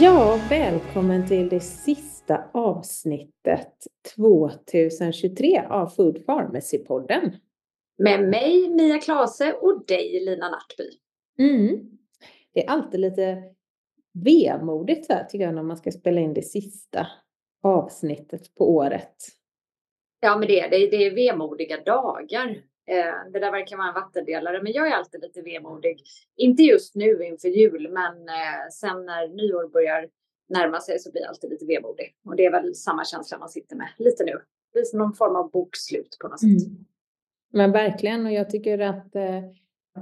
Ja, välkommen till det sista avsnittet 2023 av Food Pharmacy-podden. Med mig Mia Klase och dig Lina Nattby. Mm. Det är alltid lite vemodigt så här, tycker jag när man ska spela in det sista avsnittet på året. Ja, men det är det. Det är vemodiga dagar. Eh, det där verkar vara en vattendelare, men jag är alltid lite vemodig. Inte just nu inför jul, men eh, sen när nyår börjar närma sig så blir jag alltid lite vemodig. Och det är väl samma känsla man sitter med lite nu. Det är som någon form av bokslut på något sätt. Mm. Men verkligen, och jag tycker att eh,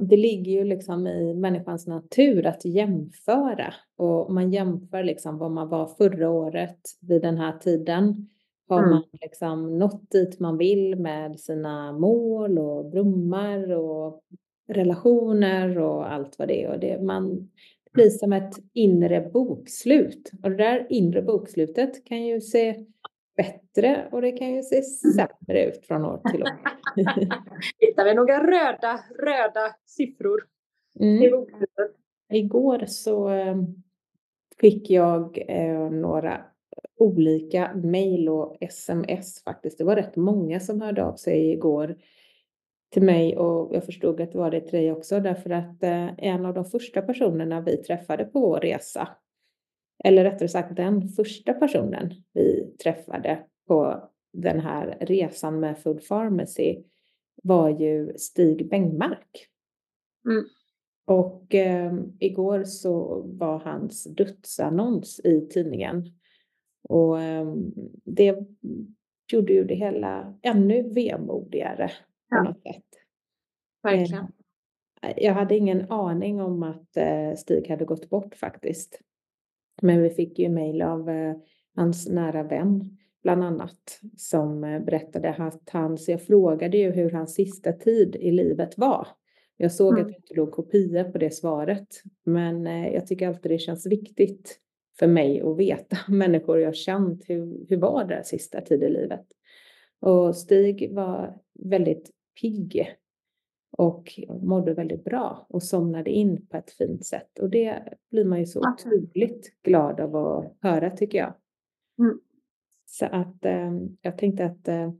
det ligger ju liksom i människans natur att jämföra. Och man jämför liksom vad man var förra året vid den här tiden. Har Mm. man liksom nått dit man vill med sina mål och drömmar och relationer och allt vad det är. Och det, man, det blir som ett inre bokslut. Och det där inre bokslutet kan ju se bättre och det kan ju se sämre ut från år till år. Hittar vi några röda, röda siffror i Mm. bokslutet? Igår så eh, fick jag eh, några olika mejl och sms faktiskt. Det var rätt många som hörde av sig igår till mig och jag förstod att det var det till dig också därför att eh, en av de första personerna vi träffade på vår resa, eller rättare sagt den första personen vi träffade på den här resan med Food Pharmacy var ju Stig Bengmark. Mm. Och eh, igår så var hans dödsannons i tidningen. Och eh, det gjorde ju det hela ännu vemodigare på Ja. något sätt. Verkligen. Eh, Jag hade ingen aning om att eh, Stig hade gått bort faktiskt. Men vi fick ju mejl av eh, hans nära vän bland annat som berättade att hans, jag frågade ju hur hans sista tid i livet var. Jag såg Mm. att det inte låg kopia på det svaret, men jag tycker alltid det känns viktigt för mig att veta människor jag känt, hur, hur var deras sista tid i livet? Och Stig var väldigt pigg och mådde väldigt bra och somnade in på ett fint sätt. Och det blir man ju så otroligt glad av att höra tycker jag. Mm. Så att eh, jag tänkte att eh,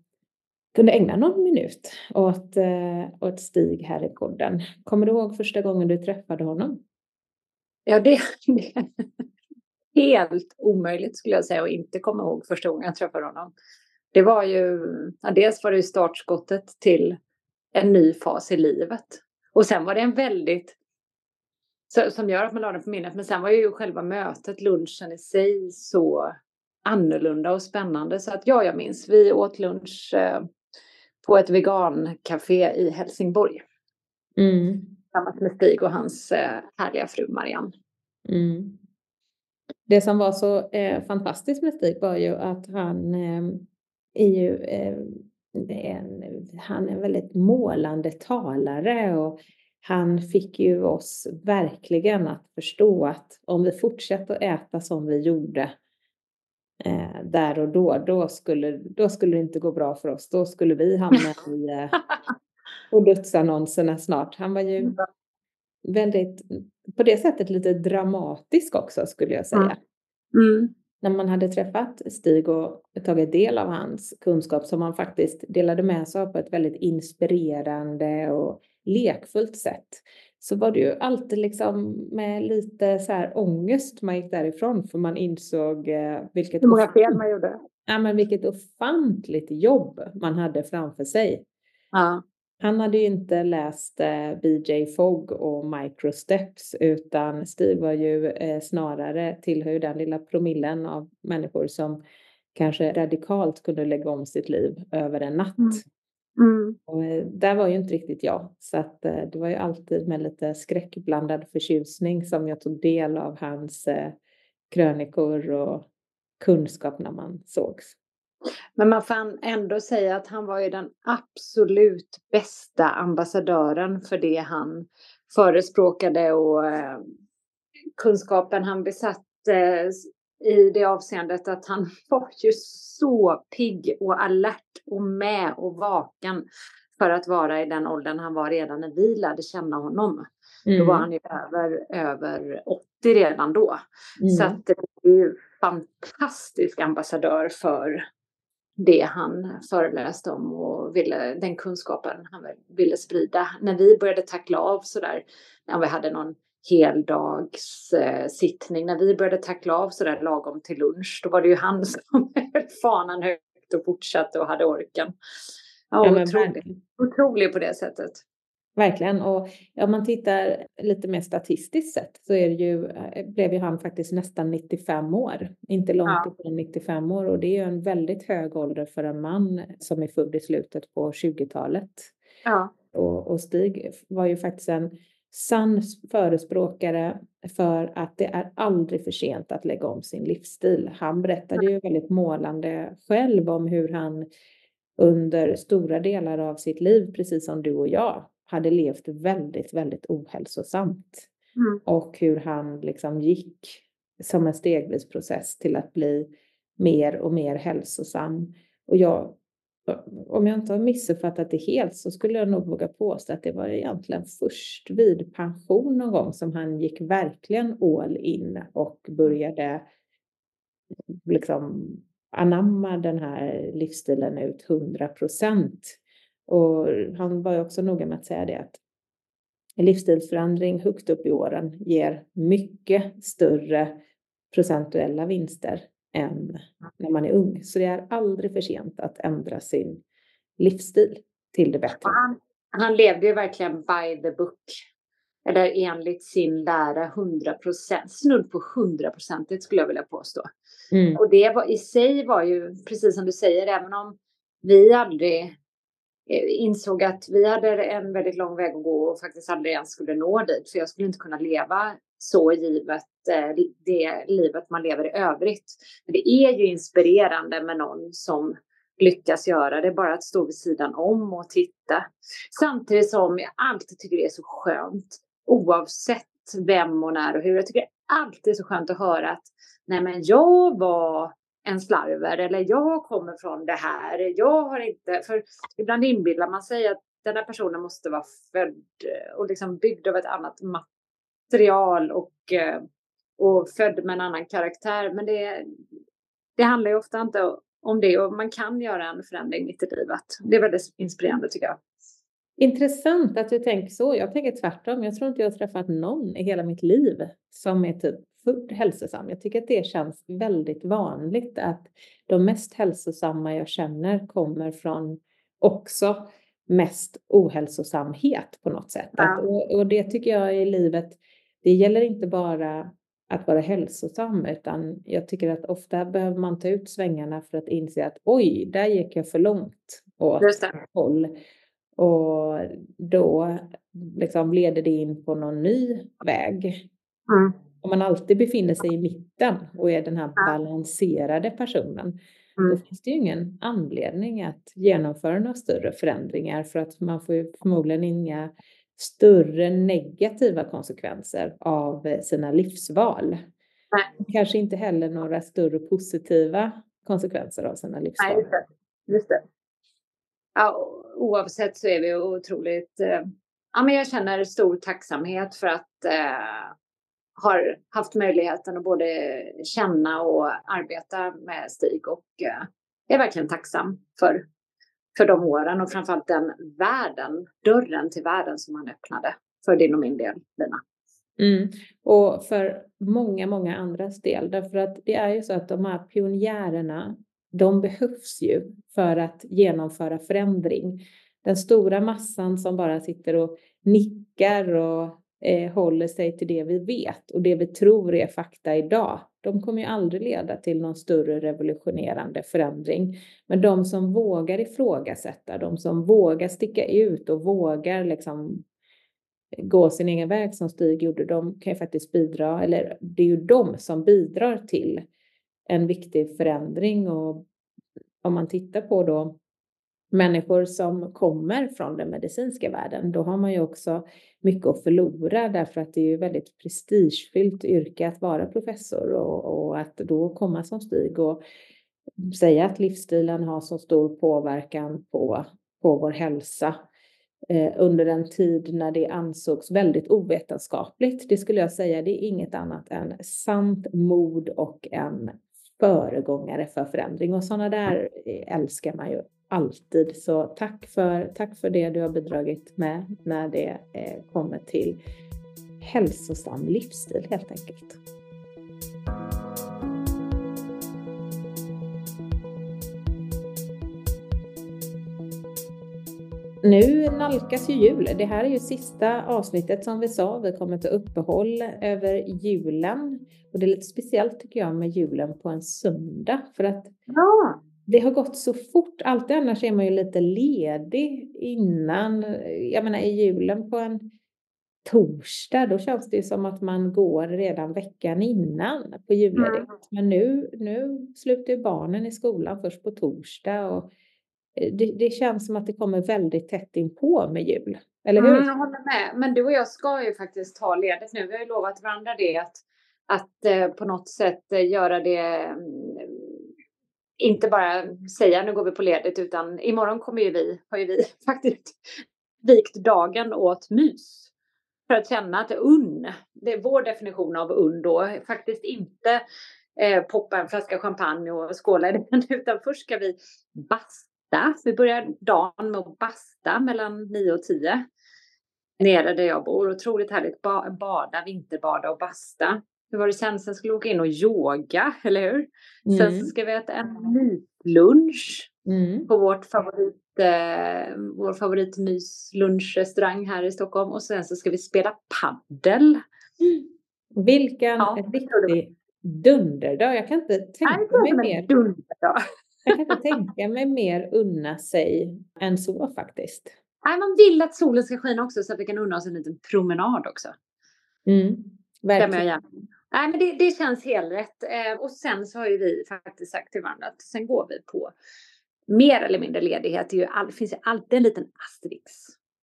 kunde ägna någon minut åt, eh, åt Stig här i podden. Kommer du ihåg första gången du träffade honom? Ja, det, det helt omöjligt skulle jag säga att inte komma ihåg första gången jag träffade honom. Det var ju, ja, dels var det ju startskottet till en ny fas i livet. Och sen var det en väldigt, som gör att man la den på minnet, men sen var ju själva mötet, lunchen i sig så annorlunda och spännande. Så att ja, jag minns, vi åt lunch eh, på ett vegancafé i Helsingborg. Mm. Tillsammans med Stig och hans eh, härliga fru Marianne. Mm. Det som var så eh, fantastiskt med Stig var ju att han eh, är ju eh, en, han är en väldigt målande talare och han fick ju oss verkligen att förstå att om vi fortsätter att äta som vi gjorde eh, där och då, då skulle, då skulle det inte gå bra för oss. Då skulle vi hamna i eh, på dödsannonserna snart. Han var ju väldigt, på det sättet lite dramatisk också skulle jag säga. Mm. När man hade träffat Stig och tagit del av hans kunskap som han faktiskt delade med sig av på ett väldigt inspirerande och lekfullt sätt. Så var det ju alltid liksom med lite så här ångest man gick därifrån för man insåg eh, vilket, Hur många fel man gjorde. ja, men vilket ofantligt jobb man hade framför sig. Ja. Han hade ju inte läst eh, BJ Fogg och Microsteps utan Stig var ju eh, snarare tillhör den lilla promillen av människor som kanske radikalt kunde lägga om sitt liv över en natt. Mm. Mm. Och eh, där var ju inte riktigt jag, så att det var ju alltid med lite skräckblandad förtjusning som jag tog del av hans krönikor och kunskap när man sågs. Men man får ändå säga att han var ju den absolut bästa ambassadören för det han förespråkade och eh, kunskapen han besatt eh, i det avseendet att han var ju så pigg och alert och med och vaken för att vara i den åldern han var redan när vi lärde känna honom. Mm. Då var mm. han ju över, över 80 redan då. Mm. Så att det är ju fantastisk ambassadör för det han föreläste om och ville, den kunskapen han ville sprida. När vi började tackla av sådär, när vi hade någon heldagssittning, eh, när vi började tackla av sådär lagom till lunch, då var det ju han som höll fanan högt och fortsatte och hade orken. Ja, ja otrolig, otrolig på det sättet. Verkligen. Och om man tittar lite mer statistiskt sett så är det ju, eh, blev ju han faktiskt nästan 95 år. Inte långt ja. ifrån 95 år och det är ju en väldigt hög ålder för en man som är född i slutet på 20-talet. Ja. Och, och Stig var ju faktiskt en sann förespråkare för att det är aldrig för sent att lägga om sin livsstil. Han berättade ju väldigt målande själv om hur han under stora delar av sitt liv, precis som du och jag, hade levt väldigt, väldigt ohälsosamt. Mm. Och hur han liksom gick som en stegvis process till att bli mer och mer hälsosam. Och jag, om jag inte har missuppfattat det helt så skulle jag nog våga påstå att det var egentligen först vid pension någon gång som han gick verkligen all in och började liksom anamma den här livsstilen ut 100 procent. Och han var ju också noga med att säga det att en livsstilsförändring högt upp i åren ger mycket större procentuella vinster än när man är ung. Så det är aldrig för sent att ändra sin livsstil till det bättre. Han, han levde ju verkligen by the book. Eller enligt sin lära 100 procent, snudd på 100 procentigt skulle jag vilja påstå. Mm. Och det var, i sig var ju, precis som du säger, även om vi aldrig Eh, insåg att vi hade en väldigt lång väg att gå och faktiskt aldrig ens skulle nå dit. För jag skulle inte kunna leva så givet eh, det livet man lever i övrigt. Men det är ju inspirerande med någon som lyckas göra det, bara att stå vid sidan om och titta. Samtidigt som jag alltid tycker det är så skönt, oavsett vem och när och hur. Jag tycker det alltid är så skönt att höra att nej men jag var en slarver eller jag kommer från det här. Jag har inte, för ibland inbillar man sig att den här personen måste vara född eh, och liksom byggd av ett annat material och, eh, och född med en annan karaktär. Men det, det handlar ju ofta inte om det och man kan göra en förändring mitt i livet. Det är väldigt inspirerande tycker jag. Intressant att du tänker så. Jag tänker tvärtom. Jag tror inte jag har träffat någon i hela mitt liv som är typ hälsosam. Jag tycker att det känns väldigt vanligt att de mest hälsosamma jag känner kommer från också mest ohälsosamhet på något sätt. Ja. Att, och, och, det tycker jag i livet, det gäller inte bara att vara hälsosam utan jag tycker att ofta behöver man ta ut svängarna för att inse att oj, där gick jag för långt åt håll. Och då liksom leder det in på någon ny väg. Mm om man alltid befinner sig i mitten och är den här balanserade personen, mm. då finns det ju ingen anledning att genomföra några större förändringar för att man får ju förmodligen inga större negativa konsekvenser av sina livsval. Nej. Kanske inte heller några större positiva konsekvenser av sina livsval. Nej, just det. Just det. Ja, oavsett så är vi otroligt... Eh, ja, men jag känner stor tacksamhet för att eh, har haft möjligheten att både känna och arbeta med Stig och eh, är verkligen tacksam för, för de åren och framförallt den världen, dörren till världen som han öppnade för din och min del, Lina. Mm. Och för många, många andras del, därför att det är ju så att de här pionjärerna, de behövs ju för att genomföra förändring. den stora massan som bara sitter och nickar och eh, håller sig till det vi vet och det vi tror är fakta idag, de kommer ju aldrig leda till någon större revolutionerande förändring. Men de som vågar ifrågasätta, de som vågar sticka ut och vågar liksom gå sin egen väg som Stig gjorde, de kan ju faktiskt bidra, eller det är ju de som bidrar till en viktig förändring och om man tittar på då människor som kommer från den medicinska världen, då har man ju också mycket att förlora därför att det är ju väldigt prestigefyllt yrke att vara professor och, och att då komma som Stig och säga att livsstilen har så stor påverkan på, på vår hälsa eh, under en tid när det ansågs väldigt ovetenskapligt. Det skulle jag säga, det är inget annat än sant mod och en föregångare för förändring och sådana där eh, älskar man ju alltid. Så tack för, tack för det du har bidragit med när det eh, kommer till hälsosam livsstil helt enkelt. Nu nalkas ju jul. Det här är ju sista avsnittet som vi sa. Vi kommer ta uppehåll över julen. Och det är lite speciellt tycker jag med julen på en söndag. För att ja det har gått så fort. Alltid annars är man ju lite ledig innan. Jag menar i julen på en torsdag, då känns det ju som att man går redan veckan innan på julledighet. Mm. Men nu, nu slutar ju barnen i skolan först på torsdag och eh, det, det, känns som att det kommer väldigt tätt in på med jul. Eller hur? Mm, jag håller med. Men du och jag ska ju faktiskt ta ledigt nu. Vi har ju lovat varandra det att, att eh, på något sätt eh, göra det mm, inte bara säga nu går vi på ledigt utan imorgon kommer ju vi, har ju vi faktiskt vikt dagen åt mys. För att känna att unn, det är vår definition av unn då, faktiskt inte eh, poppa en flaska champagne och skåla i den utan först ska vi basta. Vi börjar dagen med att basta mellan 9 och 10 nere där jag bor. Otroligt härligt ba bada, vinterbada och basta hur var det sen? Sen skulle vi åka in och yoga, eller hur? Mm. Sen ska vi äta en myslunch mm. på vårt favorit, eh, vår favoritmyslunchrestaurang här i Stockholm. Och sen så ska vi spela paddel. Mm. Vilken ja, riktig dunderdag. Jag kan inte tänka mig mer. Dunderdag. Jag kan inte tänka mig mer unna sig än så faktiskt. Nej, man vill att solen ska skina också så att vi kan unna oss en liten promenad också. Mm, verkligen. Nej, men det, det känns helt rätt. Eh, och sen så har ju vi faktiskt sagt till varandra att sen går vi på mer eller mindre ledighet. Det, ju all, finns ju alltid en liten asterix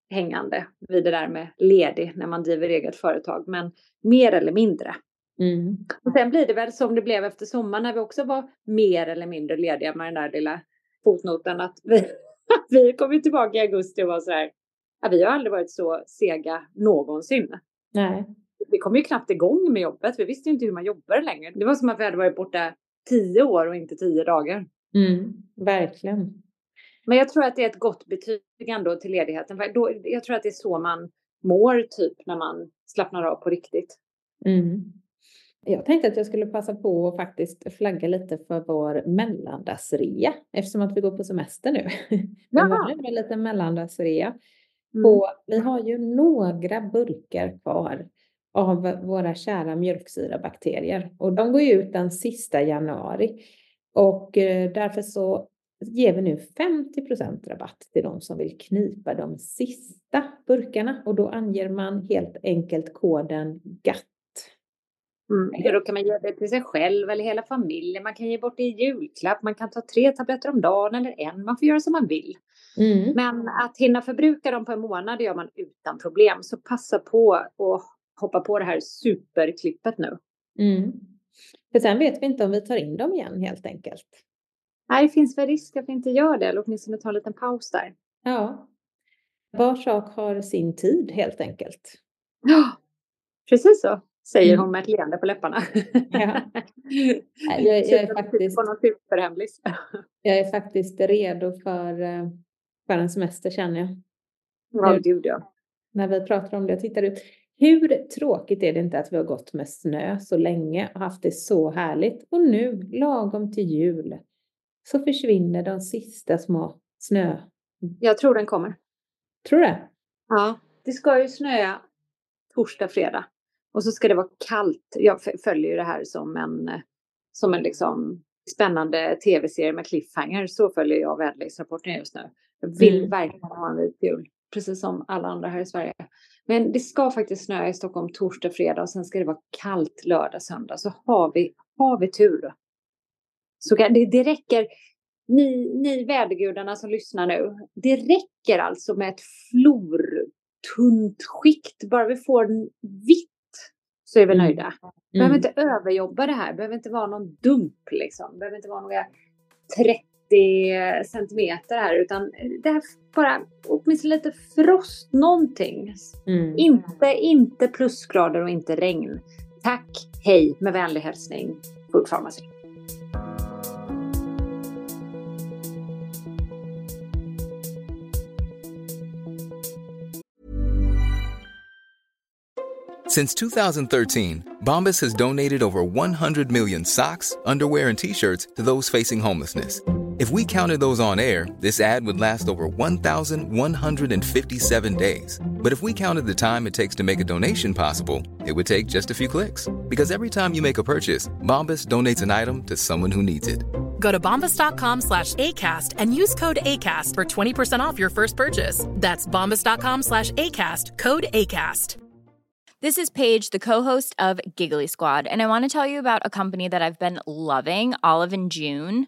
hängande vid det där med ledig när man driver eget företag. Men mer eller mindre. Mm. Och sen blir det väl som det blev efter sommaren när vi också var mer eller mindre lediga med den där lilla fotnoten att vi, vi kom tillbaka i augusti och var så här. Ja, vi har aldrig varit så sega någonsin. Nej vi kom ju knappt igång med jobbet. Vi visste ju inte hur man jobbar längre. Det var som att vi hade varit borta tio år och inte tio dagar. Mm, verkligen. Men jag tror att det är ett gott betyg ändå till ledigheten. Då, jag tror att det är så man mår typ när man slappnar av på riktigt. Mm. Jag tänkte att jag skulle passa på att faktiskt flagga lite för vår mellandagsrea eftersom att vi går på semester nu. Ja. Vi har en liten mellandagsrea. Mm. vi har ju några burkar kvar av våra kära mjölksyrabakterier. Och de går ut den sista januari. Och eh, därför så ger vi nu 50% rabatt till de som vill knipa de sista burkarna. Och då anger man helt enkelt koden GATT. Mm. Ja, då kan man ge det till sig själv eller hela familjen. Man kan ge bort det i julklapp. Man kan ta tre tabletter om dagen eller en. Man får göra som man vill. Mm. Men att hinna förbruka dem på en månad gör man utan problem. Så passa på att hoppa på det här superklippet nu. Mm. För sen vet vi inte om vi tar in dem igen helt enkelt. Nej, det finns väl risk att vi inte gör det, eller åtminstone tar en liten paus där. Ja. Var sak har sin tid helt enkelt. Ja, precis så säger hon med ett leende på läpparna. Ja. Jag, jag, är faktiskt, jag är faktiskt redo för, eh, för en semester känner jag. Ja, gud ja. När vi pratar om det, jag tittar ut. Hur tråkigt är det inte att vi har gått med snö så länge och haft det så härligt och nu, lagom till jul, så försvinner de sista små snö... Jag tror den kommer. Tror du det? Ja, det ska ju snöa torsdag, fredag. Och så ska det vara kallt. Jag följer ju det här som en, som en liksom spännande tv-serie med cliffhanger. Så följer jag väderleksrapporten just nu. Jag vill mm. verkligen ha en vit jul. Precis som alla andra här i Sverige. Men det ska faktiskt snöa i Stockholm torsdag, fredag och sen ska det vara kallt lördag, söndag. Så har vi, har vi tur. Så det, det räcker. Ni, ni vädergudarna som lyssnar nu. Det räcker alltså med ett flortunt skikt. Bara vi får vitt så är vi mm. nöjda. Behöver mm. inte överjobba det här. Behöver inte vara någon dump liksom. Behöver inte vara några 30 centimeter här utan det här bara åtminstone lite frost någonting. Mm. Inte, inte plusgrader och inte regn. Tack, hej med vänlig hälsning Food Pharmacy. Since 2013, Bombas has donated over 100 million socks, underwear, and t shirts to those facing homelessness. If we counted those on air, this ad would last over 1,157 days. But if we counted the time it takes to make a donation possible, it would take just a few clicks. Because every time you make a purchase, Bombas donates an item to someone who needs it. Go to bombas.com slash ACAST and use code ACAST for 20% off your first purchase. That's bombas.com slash ACAST, code ACAST. This is Paige, the co-host of Giggly Squad, and I want to tell you about a company that I've been loving, Olive and June.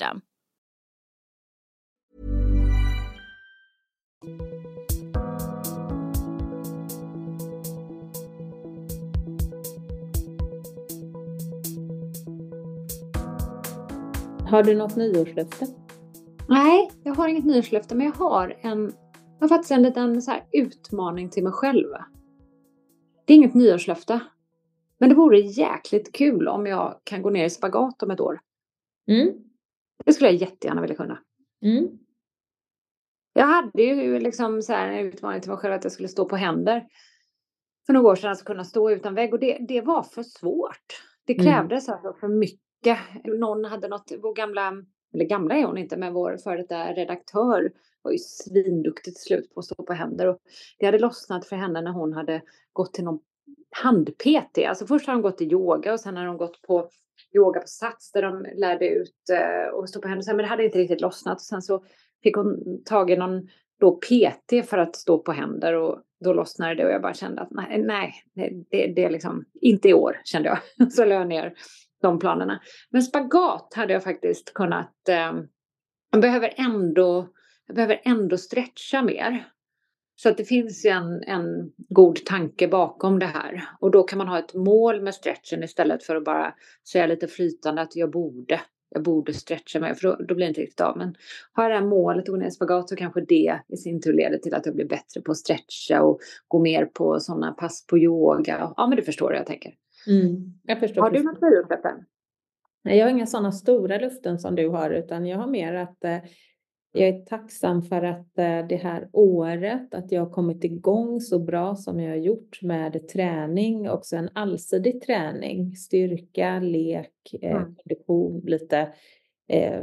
System. Har du något nyårslöfte? Nej, jag har inget nyårslöfte, men jag har en, jag har faktiskt en liten så utmaning till mig själv. Det är inget nyårslöfte, men det vore jäkligt kul om jag kan gå ner i spagat om ett år. Mm. Det skulle jag jättegärna vilja kunna. Mm. Jag hade ju liksom så här en utmaning till mig själv att jag skulle stå på händer för några år sedan, alltså kunna stå utan vägg och det, det var för svårt. Det mm. krävdes mm. alltså för mycket. Någon hade något, vår gamla, eller gamla är hon inte, men vår före detta redaktör var ju svinduktig till slut på att stå på händer och det hade lossnat för henne när hon hade gått till någon hand-PT. Alltså först har hon gått i yoga och sen har hon gått på yoga på Sats där de lärde ut eh, och stå på händer. Men det hade inte riktigt lossnat. Och sen så fick hon tag i någon då PT för att stå på händer och då lossnade det och jag bara kände att nej, nej det, det är liksom inte i år kände jag. Så lade jag ner de planerna. Men spagat hade jag faktiskt kunnat. Eh, jag behöver ändå. Jag behöver ändå stretcha mer. Så att det finns en, en god tanke bakom det här. Och då kan man ha ett mål med stretchen istället för att bara säga lite flytande att jag borde. Jag borde stretcha mig, för då, då blir det inte riktigt av. Men har jag det här målet att gå ner i spagat så kanske det i sin tur leder till att jag blir bättre på att stretcha och gå mer på sådana pass på yoga. Ja, men du förstår jag tänker. Mm, jag förstår. Har du något nyårslöfte? Nej, jag har inga sådana stora luften som du har, utan jag har mer att eh, jag är tacksam för att eh, det här året, att jag har kommit igång så bra som jag har gjort med träning, också en allsidig träning, styrka, lek, eh, mm. kondition, lite, eh,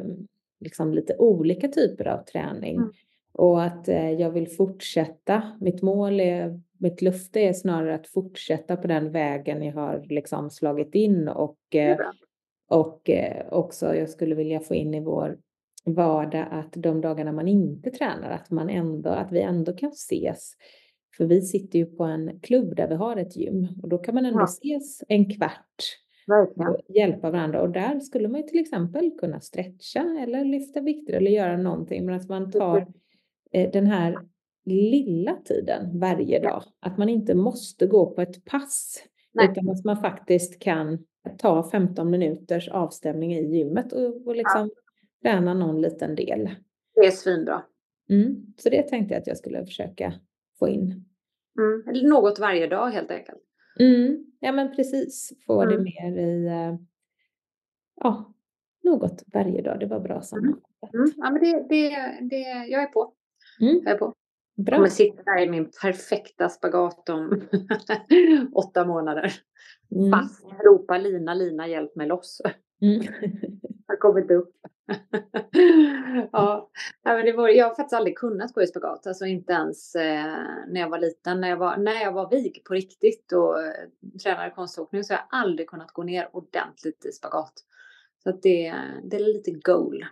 liksom lite olika typer av träning. Mm. Och att jag vill fortsätta. Mitt mål är, mitt löfte är snarare att fortsätta på den vägen jag har liksom slagit in och, och också jag skulle vilja få in i vår vardag att de dagarna man inte tränar, att, man ändå, att vi ändå kan ses. För vi sitter ju på en klubb där vi har ett gym och då kan man ändå ja. ses en kvart Verkligen. och hjälpa varandra. Och där skulle man ju till exempel kunna stretcha eller lyfta vikter eller göra någonting. Men att man tar eh, den här lilla tiden varje dag. Att man inte måste gå på ett pass. Nej. Utan att man faktiskt kan ta 15 minuters avstämning i gymmet och, och liksom ja. Träna någon liten del. Det är svinbra. Mm. Så det tänkte jag att jag skulle försöka få in. Mm. Något varje dag helt enkelt. Mm. Ja men precis, få det mm. mer i, eh, ja, något varje dag. Det var bra sammanfattat. Mm. Ja men det, det, det, jag är på. Jag är på. Bra. Jag kommer sitta där i min perfekta spagat om åtta månader. Mm. Fast ropa Lina, Lina hjälp mig loss. Mm. jag kommer inte upp. ja, men det var, jag har faktiskt aldrig kunnat gå i spagat, alltså inte ens eh, när jag var liten. När jag var, när jag var vig på riktigt och eh, tränade konståkning så har jag aldrig kunnat gå ner ordentligt i spagat. Så att det, det är lite goal.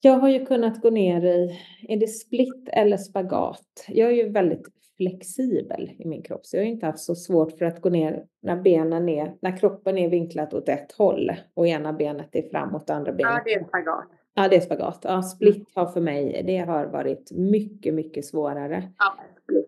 Jag har ju kunnat gå ner i, är det split eller spagat? Jag är ju väldigt flexibel i min kropp, så jag har inte haft så svårt för att gå ner när benen är, när kroppen är vinklat åt ett håll och ena benet är framåt och andra benet. Ja, det är spagat. Ja, det är spagat. Ja, split har för mig, det har varit mycket, mycket svårare. Ja,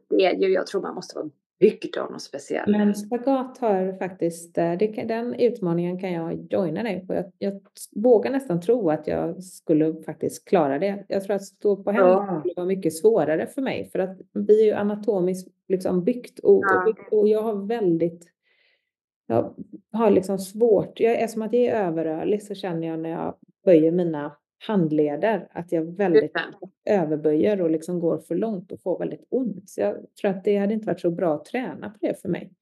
det är ju, jag tror man måste vara byggd av något speciellt. Men spagat har faktiskt, eh, det, den utmaningen kan jag joina dig på. Jag, jag vågar nästan tro att jag skulle faktiskt klara det. Jag tror att stå på händer ja. skulle vara mycket svårare för mig för att vi är ju anatomiskt liksom byggt och, ja. och jag har väldigt jag har liksom svårt, jag är som att jag är överrörlig så känner jag när jag böjer mina handleder, att jag väldigt överböjer och liksom går för långt och får väldigt ont. Så jag tror att det hade inte varit så bra att träna på det för mig.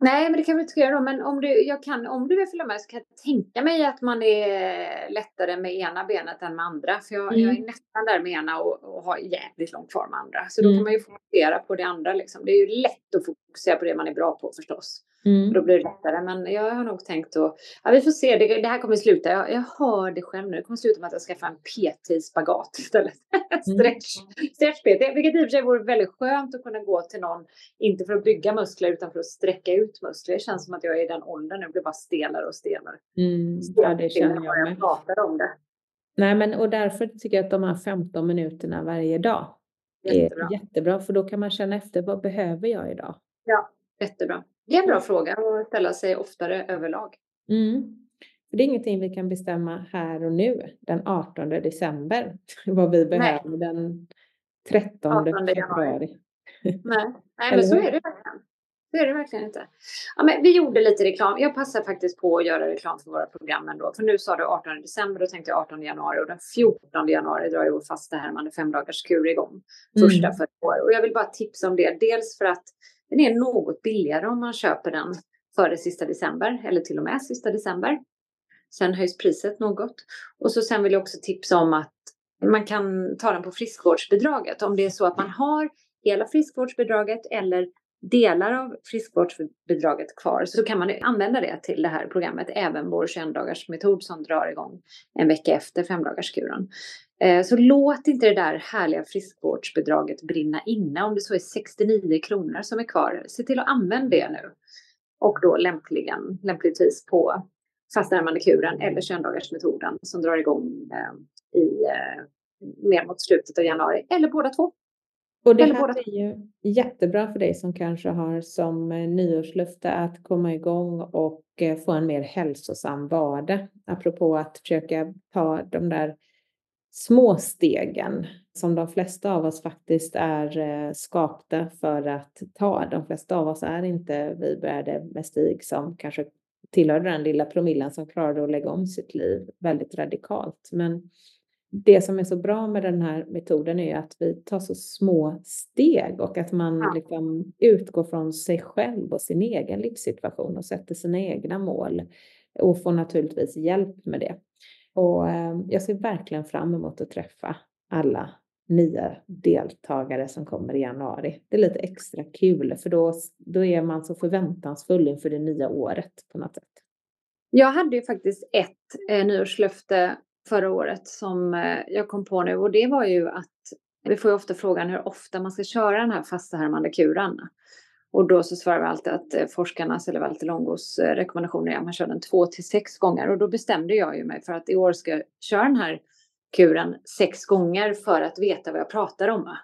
Nej, men det kan vi inte göra då. Men om du, jag kan, om du vill följa med så kan jag tänka mig att man är lättare med ena benet än med andra. För jag, mm. jag är mm. nästan där med ena och, och har jävligt långt kvar med andra. Så då mm. kan man ju fokusera på det andra. Liksom. Det är ju lätt att fokusera på det man är bra på förstås. Mm. Då blir det lättare. Men jag har nog tänkt att, ja vi får se, det, det här kommer sluta. Jag, jag hör det själv nu. Det kommer sluta med att jag skaffar en PT-spagat istället. Mm. Stretch, stretch-PT, vilket i och för sig vore väldigt skönt att kunna gå till någon, inte för att bygga muskler utan för att sträcka ut muskler. Det känns som att jag är i den åldern nu, blir bara stelare och stelare. Mm. Ja, det känner jag med. Jag pratar om det. Nej, men och därför tycker jag att de här 15 minuterna varje dag jättebra. är jättebra, för då kan man känna efter vad behöver jag idag? Ja, jättebra. Det är en bra fråga att ställa sig oftare överlag. Mm. det är ingenting vi kan bestämma här och nu den 18 december vad vi behöver Nej. den 13 februari. Nej, Nej men så är det verkligen. Så är det verkligen inte. Ja, men vi gjorde lite reklam. Jag passar faktiskt på att göra reklam för våra program ändå. För nu sa du 18 december, då tänkte jag 18 januari och den 14 januari drar ju vår fasta härmande femdagarskur igång. Första mm. för år. Och jag vill bara tipsa om det. Dels för att den är något billigare om man köper den före sista december eller till och med sista december. Sen höjs priset något. Och så sen vill jag också tipsa om att man kan ta den på friskvårdsbidraget. Om det är så att man har hela friskvårdsbidraget eller delar av friskvårdsbidraget kvar så kan man använda det till det här programmet, även vår 21 dagars metod som drar igång en vecka efter femdagarskuren. Eh, så låt inte det där härliga friskvårdsbidraget brinna inne. Om det så är 69 kronor som är kvar, se till att använda det nu. Och då lämpligen, lämpligtvis på fastnärmande kuren eller 21-dagarsmetoden som drar igång eh, i eh, mer mot slutet av januari, eller båda två. Och det här är ju jättebra för dig som kanske har som nyårslöfte att komma igång och få en mer hälsosam vardag. Apropå att försöka ta de där små stegen som de flesta av oss faktiskt är eh, skapta för att ta. De flesta av oss är inte vi började med Stig som kanske tillhörde den lilla promillen som klarade att lägga om sitt liv väldigt radikalt. Men det som är så bra med den här metoden är att vi tar så små steg och att man ja. liksom utgår från sig själv och sin egen livssituation och sätter sina egna mål och får naturligtvis hjälp med det. Och ehm, jag ser verkligen fram emot att träffa alla nya deltagare som kommer i januari. Det är lite extra kul för då, då är man så förväntansfull inför det nya året på något sätt. Jag hade ju faktiskt ett eh, nyårslöfte förra året som eh, jag kom på nu och det var ju att vi får ju ofta frågan hur ofta man ska köra den här fasta härmande kuren. Och då så svarar vi alltid att eh, forskarnas eller Walter Longos eh, rekommendationer är att man kör den två till sex gånger. Och då bestämde jag ju mig för att i år ska jag köra den här kuren sex gånger för att veta vad jag pratar om.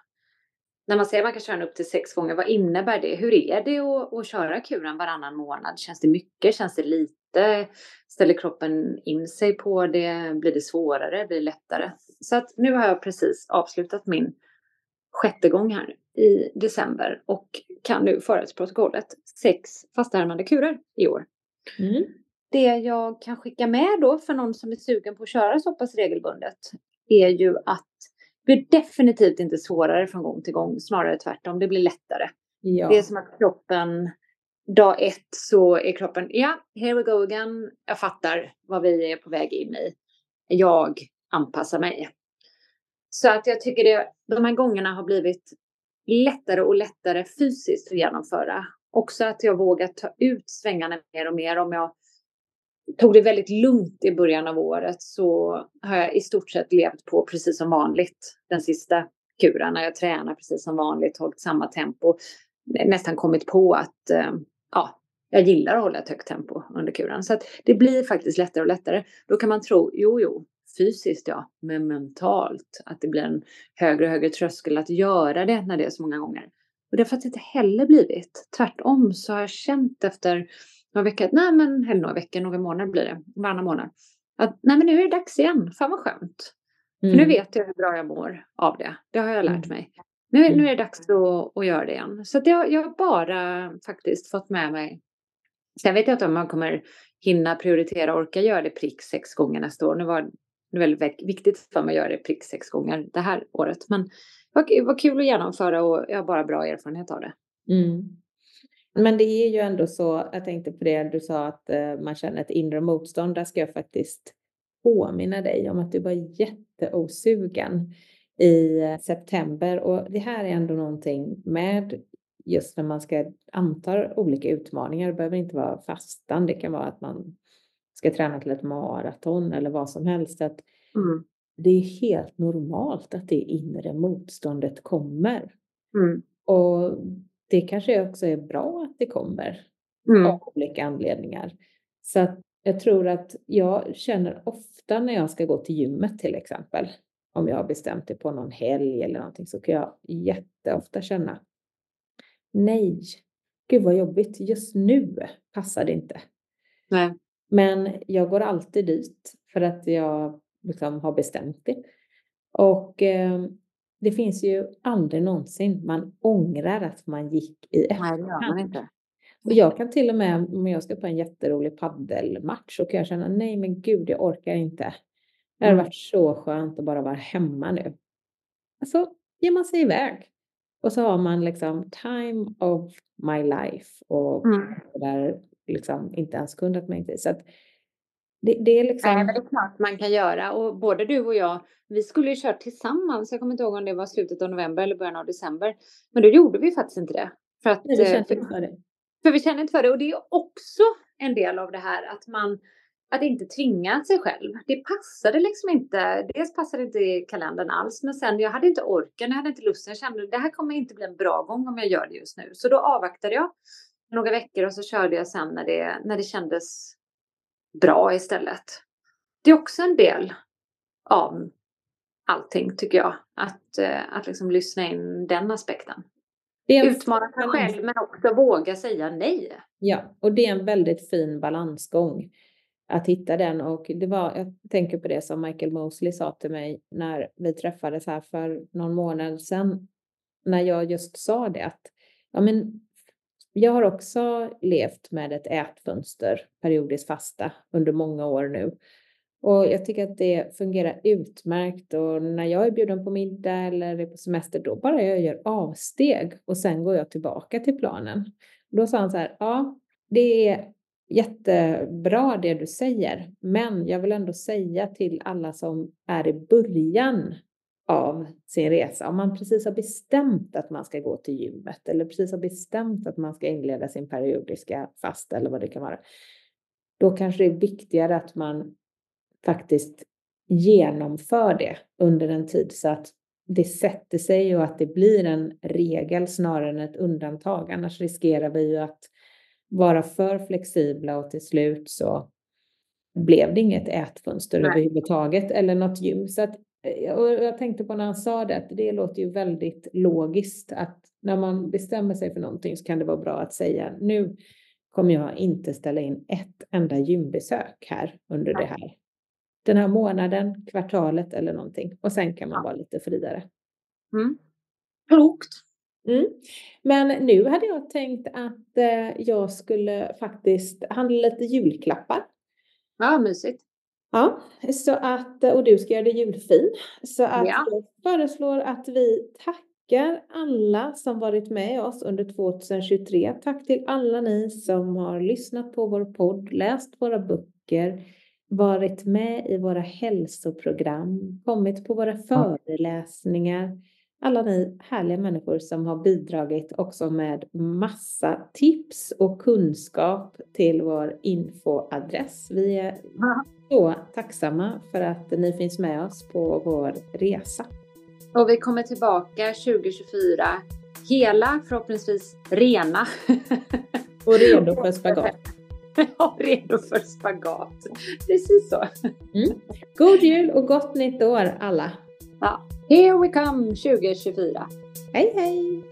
När man säger att man kan köra den upp till sex gånger, vad innebär det? Hur är det att, att köra kuren varannan månad? Känns det mycket? Känns det lite? Ställer kroppen in sig på det? Blir det svårare? Blir det lättare? Så att nu har jag precis avslutat min sjätte gång här i december och kan nu föra till protokollet sex fastärmande kurer i år. Mm. Det jag kan skicka med då för någon som är sugen på att köra så pass regelbundet är ju att det blir definitivt inte svårare från gång till gång, snarare tvärtom, det blir lättare. Ja. Det är som att kroppen, dag ett så är kroppen, ja, here we go again, jag fattar vad vi är på väg in i. Jag anpassar mig. Så att jag tycker det, de här gångerna har blivit lättare och lättare fysiskt att genomföra. Också att jag vågar ta ut svängarna mer och mer. Om jag tog det väldigt lugnt i början av året så har jag i stort sett levt på precis som vanligt den sista kuren. När jag tränar precis som vanligt, hållit samma tempo. Nästan kommit på att eh, ja, jag gillar att hålla ett högt tempo under kuren. Så att det blir faktiskt lättare och lättare. Då kan man tro, jo, jo, fysiskt ja, men mentalt. Att det blir en högre och högre tröskel att göra det när det är så många gånger. Och det har faktiskt inte heller blivit. Tvärtom så har jag känt efter några veckor, nej men eller några veckor, några månader blir det, varannan månad. Att nej men nu är det dags igen, fan vad skönt. Mm. För nu vet jag hur bra jag mår av det. Det har jag lärt Mm. mig. Nu, nu Mm. är det dags att, att göra det igen. Så jag, jag har bara faktiskt fått med mig. Sen vet jag inte om man kommer hinna prioritera och orka göra det prick sex gånger nästa år. Nu var det är väldigt viktigt för mig att göra det prick sex gånger det här året. Men det var, kul att genomföra och jag har bara bra erfarenhet av det. Mm. Men det är ju ändå så, jag tänkte på det du sa att eh, man känner ett inre motstånd. Där ska jag faktiskt påminna dig om att du var jätteosugen i eh, september. Och det här är ändå någonting med just när man ska anta olika utmaningar. Det behöver inte vara fastan. Det kan vara att man ska träna till ett maraton eller vad som helst. Att Mm. det är helt normalt att det inre motståndet kommer. Mm. Och det kanske också är bra att det kommer Mm. av olika anledningar. Så att jag tror att jag känner ofta när jag ska gå till gymmet till exempel, om jag har bestämt det på någon helg eller någonting, så kan jag jätteofta känna nej, gud vad jobbigt, just nu passar det inte. Nej. Men jag går alltid dit för att jag liksom har bestämt det. Och eh, det finns ju aldrig någonsin man ångrar att man gick i Nej, det gör man efterhand. inte. Och jag kan till och med, om jag ska på en jätterolig paddelmatch, så kan jag känna, nej men gud, jag orkar inte. Det har Mm. varit så skönt att bara vara hemma nu. Så ger man sig iväg. Och så har man liksom time of my life och Mm. där liksom inte ens kunnat mig till. Så att det, det är liksom... Nej, men det är klart man kan göra. Och både du och jag, vi skulle ju kört tillsammans. Jag kommer inte ihåg om det var slutet av november eller början av december. Men då gjorde vi faktiskt inte det. För att, Nej, eh, känns för, inte för det. för vi känner inte för det. Och det är också en del av det här att man att inte tvinga sig själv. Det passade liksom inte. Dels passade inte i kalendern alls. Men sen jag hade inte orken, jag hade inte lusten. Jag kände det här kommer inte bli en bra gång om jag gör det just nu. Så då avvaktade jag några veckor och så körde jag sen när det, när det kändes bra istället. Det är också en del av allting tycker jag. Att, eh, att liksom lyssna in den aspekten. det är en Utmana sig själv men också våga säga nej. Ja, och det är en väldigt fin balansgång att hitta den. Och det var, jag tänker på det som Michael Mosley sa till mig när vi träffades här för någon månad sedan. När jag just sa det att ja, men jag har också levt med ett ätfönster, periodiskt fasta, under många år nu. Och jag tycker att det fungerar utmärkt och när jag är bjuden på middag eller är på semester då bara jag gör avsteg och sen går jag tillbaka till planen. Då sa han så här, ja, det är jättebra det du säger, men jag vill ändå säga till alla som är i början av sin resa, om man precis har bestämt att man ska gå till gymmet eller precis har bestämt att man ska inleda sin periodiska fasta eller vad det kan vara, då kanske det är viktigare att man faktiskt genomför det under en tid så att det sätter sig och att det blir en regel snarare än ett undantag. Annars riskerar vi ju att vara för flexibla och till slut så blev det inget ätfönster Nej. överhuvudtaget eller något gym. Så att, och jag tänkte på när han sa det, att det låter ju väldigt logiskt att när man bestämmer sig för någonting så kan det vara bra att säga nu, kommer jag inte ställa in ett enda gymbesök här under det här. Den här månaden, kvartalet eller någonting. Och sen kan man vara lite friare. Mm. Klokt. Mm. Men nu hade jag tänkt att eh, jag skulle faktiskt handla lite julklappar. Ja, mysigt. Ja, så att, och du ska göra det julfin. Så att Ja. jag föreslår att vi tackar alla som varit med oss under 2023. Tack till alla ni som har lyssnat på vår podd, läst våra böcker, varit med i våra hälsoprogram, kommit på våra föreläsningar. Alla ni härliga människor som har bidragit också med massa tips och kunskap till vår infoadress. Vi är. Så tacksamma för att ni finns med oss på vår resa. Och vi kommer tillbaka 2024 hela, förhoppningsvis rena. Och redo för spagat. Ja, redo för spagat. Precis så. God jul och gott nytt år alla! Ja. Here we come 2024. Hej hej!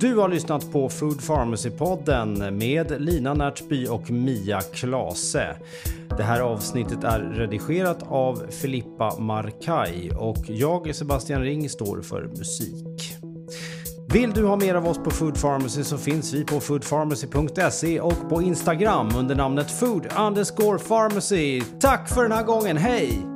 Du har lyssnat på Food Pharmacy-podden med Lina Närtby och Mia Klase. Det här avsnittet är redigerat av Filippa Markaj och jag, Sebastian Ring, står för musik. Vill du ha mer av oss på Food Pharmacy så finns vi på foodpharmacy.se och på Instagram under namnet food underscore pharmacy. Tack för den här gången, hej!